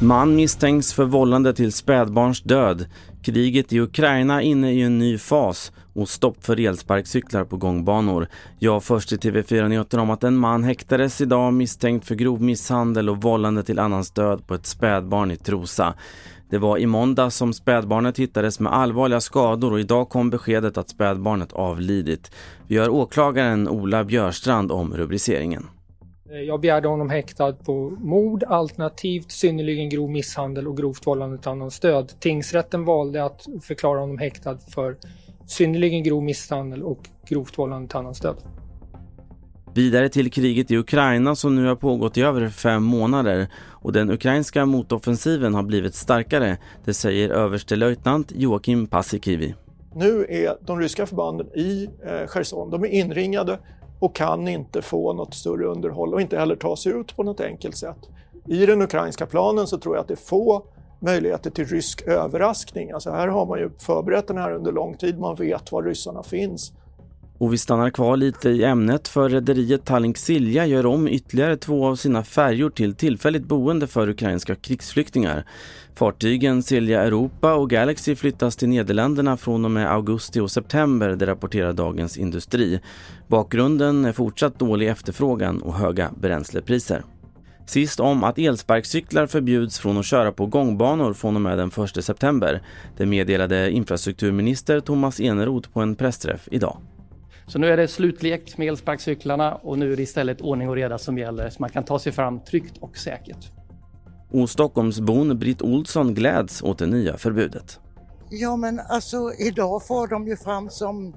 Man misstänks för vållande till spädbarns död. Kriget i Ukraina inne i en ny fas och stopp för elsparkcyklar på gångbanor. Jag först i TV4-Nyheterna om att en man häktades idag misstänkt för grov misshandel och vållande till annans död på ett spädbarn i Trosa. Det var i måndag som spädbarnet hittades med allvarliga skador och idag kom beskedet att spädbarnet avlidit. Vi hör åklagaren Ola Björstrand om rubriceringen. Eh, jag begärde honom häktad på mord alternativt synnerligen grov misshandel och grovt vållande till annans död. Tingsrätten valde att förklara honom häktad för synnerligen grov misshandel och grovt vållande till annans död. Vidare till kriget i Ukraina som nu har pågått i över fem månader och den ukrainska motoffensiven har blivit starkare, det säger överstelöjtnant Joakim Paasikivi. Nu är de ryska förbanden i eh, Cherson, de är inringade och kan inte få något större underhåll och inte heller ta sig ut på något enkelt sätt. I den ukrainska planen så tror jag att det är få möjligheter till rysk överraskning. Alltså här har man ju förberett den här under lång tid, man vet var ryssarna finns. Och vi stannar kvar lite i ämnet för rederiet Tallink Silja gör om ytterligare två av sina färjor till tillfälligt boende för ukrainska krigsflyktingar. Fartygen Silja Europa och Galaxy flyttas till Nederländerna från och med augusti och september, det rapporterar Dagens Industri. Bakgrunden är fortsatt dålig efterfrågan och höga bränslepriser. Sist om att elsparkcyklar förbjuds från att köra på gångbanor från och med den 1 september. Det meddelade infrastrukturminister Thomas Eneroth på en pressträff idag. Så nu är det slutlekt med elsparkcyklarna och nu är det istället ordning och reda som gäller så man kan ta sig fram tryggt och säkert. Och Stockholmsbon Britt Olsson gläds åt det nya förbudet. Ja men alltså idag får de ju fram som,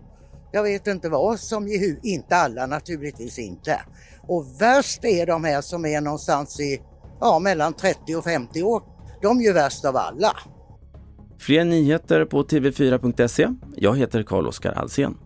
jag vet inte vad, som ju inte alla naturligtvis inte. Och värst är de här som är någonstans i, ja mellan 30 och 50 år. De är ju värst av alla. Fler nyheter på tv4.se. Jag heter Carl-Oskar Alsen.